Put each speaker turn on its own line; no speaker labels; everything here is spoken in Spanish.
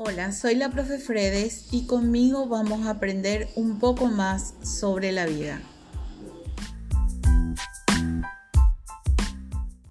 Hola, soy la profe Fredes y conmigo vamos a aprender un poco más sobre la vida.